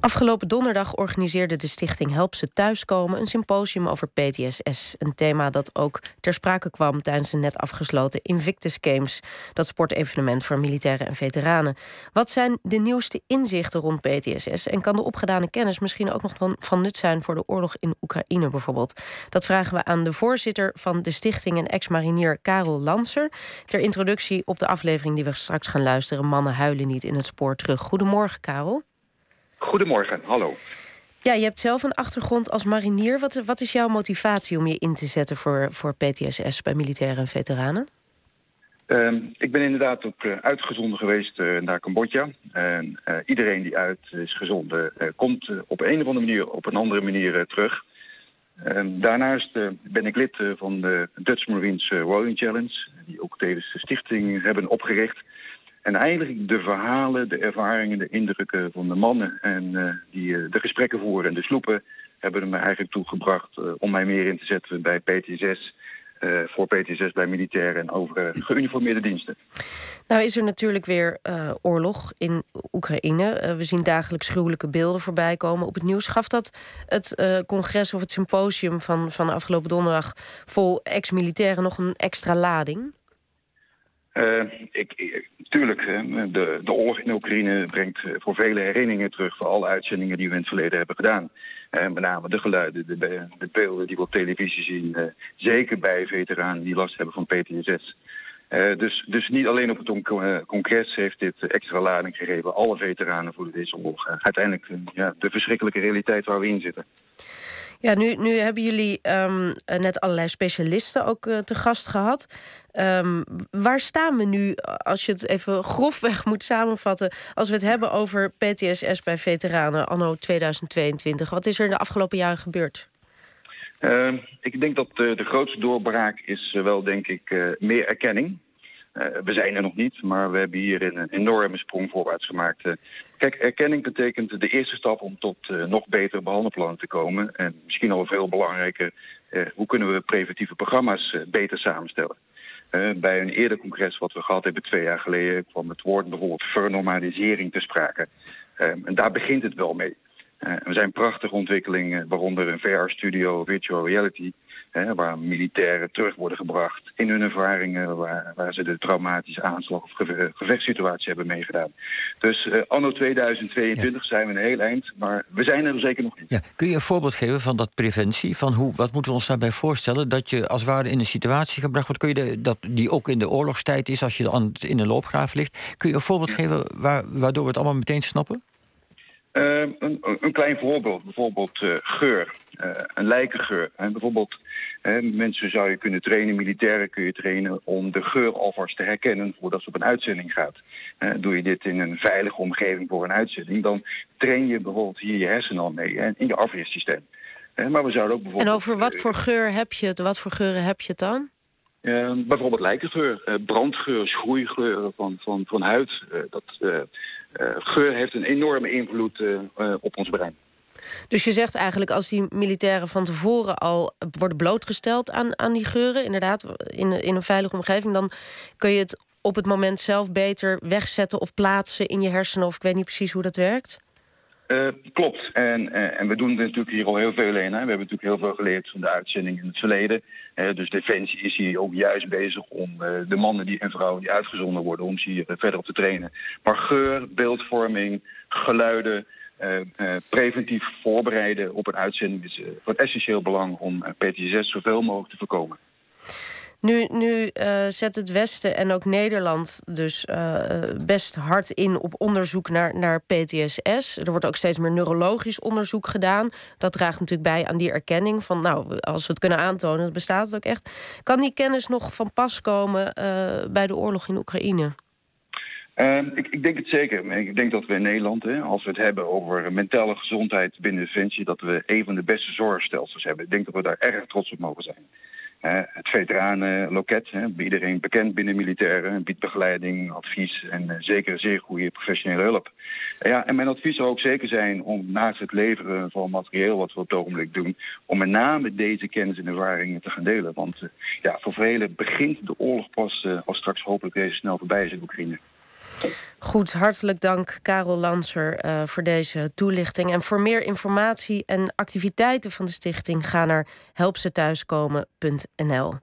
Afgelopen donderdag organiseerde de stichting Help ze thuiskomen een symposium over PTSS. Een thema dat ook ter sprake kwam tijdens de net afgesloten Invictus Games, dat sportevenement voor militairen en veteranen. Wat zijn de nieuwste inzichten rond PTSS en kan de opgedane kennis misschien ook nog van, nut zijn voor de oorlog in Oekraïne bijvoorbeeld? Dat vragen we aan de voorzitter van de stichting en ex-marinier Karel Lanser. Ter introductie op de aflevering die we straks gaan luisteren, Mannen huilen niet in het spoor terug. Goedemorgen, Karel. Goedemorgen, hallo. Ja, je hebt zelf een achtergrond als marinier. Wat, wat is jouw motivatie om je in te zetten voor, voor PTSS bij militairen en veteranen? Uh, ik ben inderdaad ook uh, uitgezonden geweest uh, naar Cambodja. En uh, iedereen die uit is gezonden komt op een of andere manier op een andere manier terug. Ehm, daarnaast ben ik lid van de Dutch Marines Rowing Challenge, die ook tijdens de stichting hebben opgericht. En eigenlijk de verhalen, de ervaringen, de indrukken van de mannen... en uh, die uh, de gesprekken voeren en de sloepen... hebben me eigenlijk toegebracht uh, om mij meer in te zetten bij PT6... voor PT6 bij militairen en over geuniformeerde diensten. Nou is er natuurlijk weer oorlog in Oekraïne. we zien dagelijks gruwelijke beelden voorbij komen op het nieuws. Gaf dat het congres of het symposium van, van afgelopen donderdag... vol ex-militairen nog een extra lading? Uh, ik, tuurlijk, de, de oorlog in Oekraïne brengt eh, voor vele herinneringen terug... voor alle uitzendingen die we in het verleden hebben gedaan. Uh, met name de geluiden, de, de, beelden die we op televisie zien. Zeker bij veteranen die last hebben van PTSS. dus, dus niet alleen op het congres heeft dit extra lading gegeven. Alle veteranen voelen deze oorlog. uiteindelijk ja, de verschrikkelijke realiteit waar we in zitten. Ja, nu, nu hebben jullie um, net allerlei specialisten ook uh, te gast gehad. Um, waar staan we nu, als je het even grofweg moet samenvatten... als we het hebben over PTSS bij veteranen anno 2022? Wat is er in de afgelopen jaren gebeurd? Uh, ik denk dat de, de grootste doorbraak is wel, denk ik, meer erkenning. Uh, we zijn er nog niet, maar we hebben hier een enorme sprong voorwaarts gemaakt. Uh, kijk, erkenning betekent de eerste stap om tot uh, nog betere behandelplannen te komen. En misschien al veel belangrijker, hoe kunnen we preventieve programma's beter samenstellen. bij een eerder congres wat we gehad hebben twee jaar geleden kwam het woord bijvoorbeeld vernormalisering te sprake. en daar begint het wel mee. er zijn prachtige ontwikkelingen, waaronder een VR-studio, virtual reality Hè, waar militairen terug worden gebracht in hun ervaringen... waar, waar ze de traumatische aanslag of gevechtssituatie hebben meegedaan. Dus uh, anno 2022 zijn we een heel eind, maar we zijn er zeker nog niet. Ja. Kun je een voorbeeld geven van dat preventie? Van hoe, wat moeten we ons daarbij voorstellen? Dat je als het ware in een situatie gebracht wordt... Kun je de, dat die ook in de oorlogstijd is als je aan, in een loopgraaf ligt... kun je een voorbeeld geven waar, waardoor we het allemaal meteen snappen? Uh, een, een, klein voorbeeld, bijvoorbeeld uh, geur, uh, een lijkengeur. En bijvoorbeeld mensen zou je kunnen trainen, militairen kun je trainen... om de geur alvast te herkennen voordat ze op een uitzending gaat. doe je dit in een veilige omgeving voor een uitzending... dan train je bijvoorbeeld hier je hersenen al mee en in je afweersysteem. maar we zouden ook bijvoorbeeld... En over wat voor geur heb je het? Wat voor geuren heb je het dan? Uh, bijvoorbeeld lijkengeur, uh, brandgeur, schroeigeur van, van, van huid. Uh, dat, geur heeft een enorme invloed op ons brein. Dus je zegt eigenlijk als die militairen van tevoren al worden blootgesteld aan, aan die geuren, inderdaad, in, in een veilige omgeving, dan kun je het op het moment zelf beter wegzetten of plaatsen in je hersenen, of ik weet niet precies hoe dat werkt? Uh, klopt. En, uh, en we doen er natuurlijk hier al heel veel in. Hè. We hebben natuurlijk heel veel geleerd van de uitzending in het verleden. Uh, dus Defensie is hier ook juist bezig om de mannen die, en vrouwen die uitgezonden worden... om ze hier verder op te trainen. Maar geur, beeldvorming, geluiden... preventief voorbereiden op een uitzending is van essentieel belang om PTSS zoveel mogelijk te voorkomen. Nu, nu uh, zet het Westen en ook Nederland dus uh, best hard in op onderzoek naar, naar PTSS. Er wordt ook steeds meer neurologisch onderzoek gedaan. Dat draagt natuurlijk bij aan die erkenning van, nou, als we het kunnen aantonen, dat bestaat het ook echt. Kan die kennis nog van pas komen bij de oorlog in Oekraïne? Uh, ik, ik, denk het zeker. Ik denk dat we in Nederland, hè, als we het hebben over mentale gezondheid binnen Defensie, dat we een van de beste zorgstelsels hebben. Ik denk dat we daar erg trots op mogen zijn. Het veteranenloket, iedereen bekend binnen militairen, biedt begeleiding, advies en zeker zeer goede professionele hulp. Ja, en mijn advies zou ook zeker zijn om naast het leveren van materieel wat we op het ogenblik doen, om met name deze kennis en ervaringen te gaan delen. Want ja, voor velen begint de oorlog pas als straks hopelijk deze snel voorbij is in Oekraïne. Goed, hartelijk dank Karel Lanser uh, voor deze toelichting. En voor meer informatie en activiteiten van de stichting ga naar helpzethuiskomen.nl. Dank